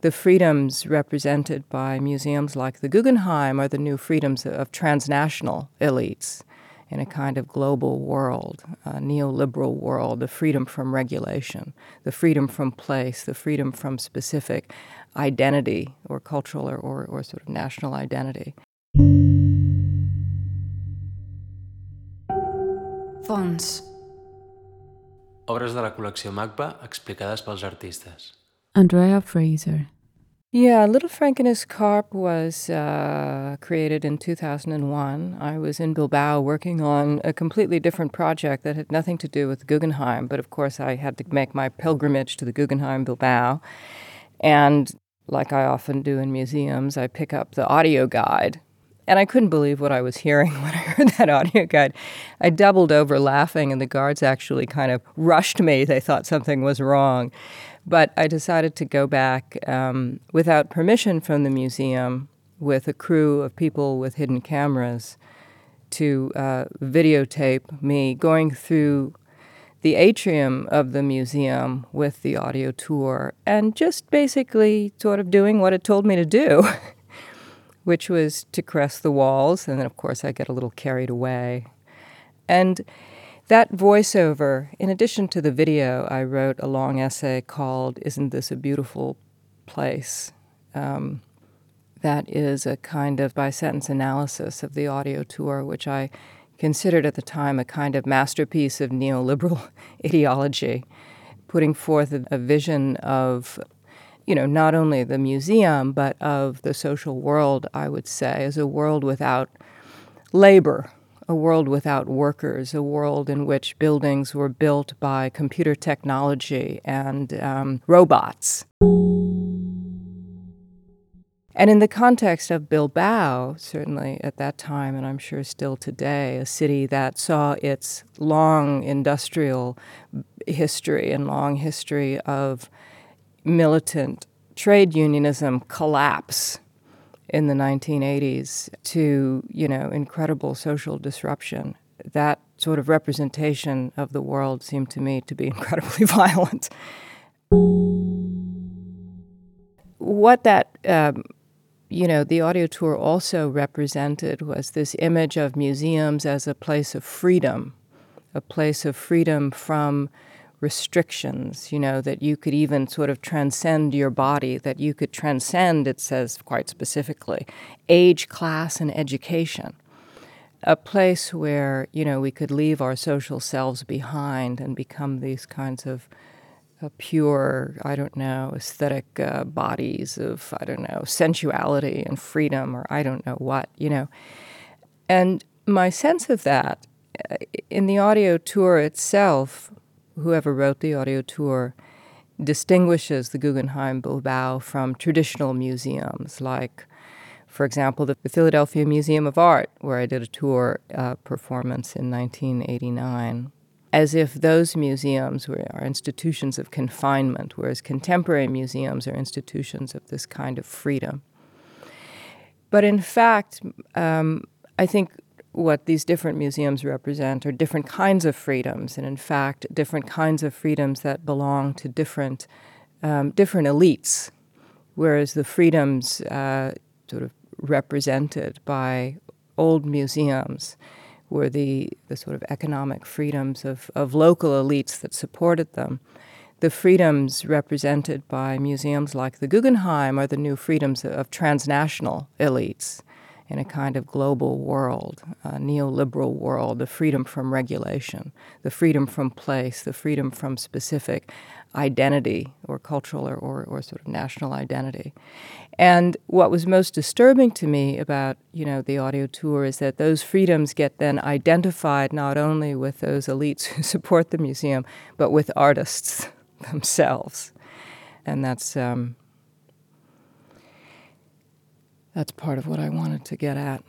The freedoms represented by museums like the Guggenheim are the new freedoms of transnational elites in a kind of global world, a neoliberal world, the freedom from regulation, the freedom from place, the freedom from specific identity or cultural or, or, or sort of national identity. Fons. Obres de la col·lecció MACBA explicades pels artistes. Andrea Fraser. Yeah, Little Frank and His Carp was uh, created in 2001. I was in Bilbao working on a completely different project that had nothing to do with Guggenheim, but of course I had to make my pilgrimage to the Guggenheim Bilbao. And like I often do in museums, I pick up the audio guide. And I couldn't believe what I was hearing when I heard that audio guide. I doubled over laughing, and the guards actually kind of rushed me. They thought something was wrong. But I decided to go back um, without permission from the museum with a crew of people with hidden cameras to uh, videotape me going through the atrium of the museum with the audio tour and just basically sort of doing what it told me to do, which was to caress the walls. And then, of course, I get a little carried away. And that voiceover, in addition to the video, I wrote a long essay called Isn't This a Beautiful Place? Um, that is a kind of by sentence analysis of the audio tour, which I considered at the time a kind of masterpiece of neoliberal ideology, putting forth a, a vision of you know, not only the museum, but of the social world, I would say, is a world without labor, a world without workers, a world in which buildings were built by computer technology and um, robots. And in the context of Bilbao, certainly at that time, and I'm sure still today, a city that saw its long industrial history and long history of militant trade unionism collapse in the 1980s to, you know, incredible social disruption. That sort of representation of the world seemed to me to be incredibly violent. What that, um, you know, the audio tour also represented was this image of museums as a place of freedom, a place of freedom from restrictions, you know, that you could even sort of transcend your body, that you could transcend, it says quite specifically, age, class, and education. A place where, you know, we could leave our social selves behind and become these kinds of uh, pure, I don't know, aesthetic uh, bodies of, I don't know, sensuality and freedom or I don't know what, you know. And my sense of that uh, in the audio tour itself whoever wrote the audio tour distinguishes the Guggenheim Bilbao from traditional museums like, for example, the Philadelphia Museum of Art, where I did a tour uh, performance in 1989, as if those museums were, are institutions of confinement, whereas contemporary museums are institutions of this kind of freedom. But in fact, um, I think what these different museums represent are different kinds of freedoms, and in fact, different kinds of freedoms that belong to different um, different elites. Whereas the freedoms uh, sort of represented by old museums were the, the sort of economic freedoms of, of local elites that supported them. The freedoms represented by museums like the Guggenheim are the new freedoms of transnational elites in a kind of global world, a neoliberal world, the freedom from regulation, the freedom from place, the freedom from specific identity or cultural or, or, or, sort of national identity. And what was most disturbing to me about, you know, the audio tour is that those freedoms get then identified not only with those elites who support the museum, but with artists themselves. And that's um, that's part of what I wanted to get at.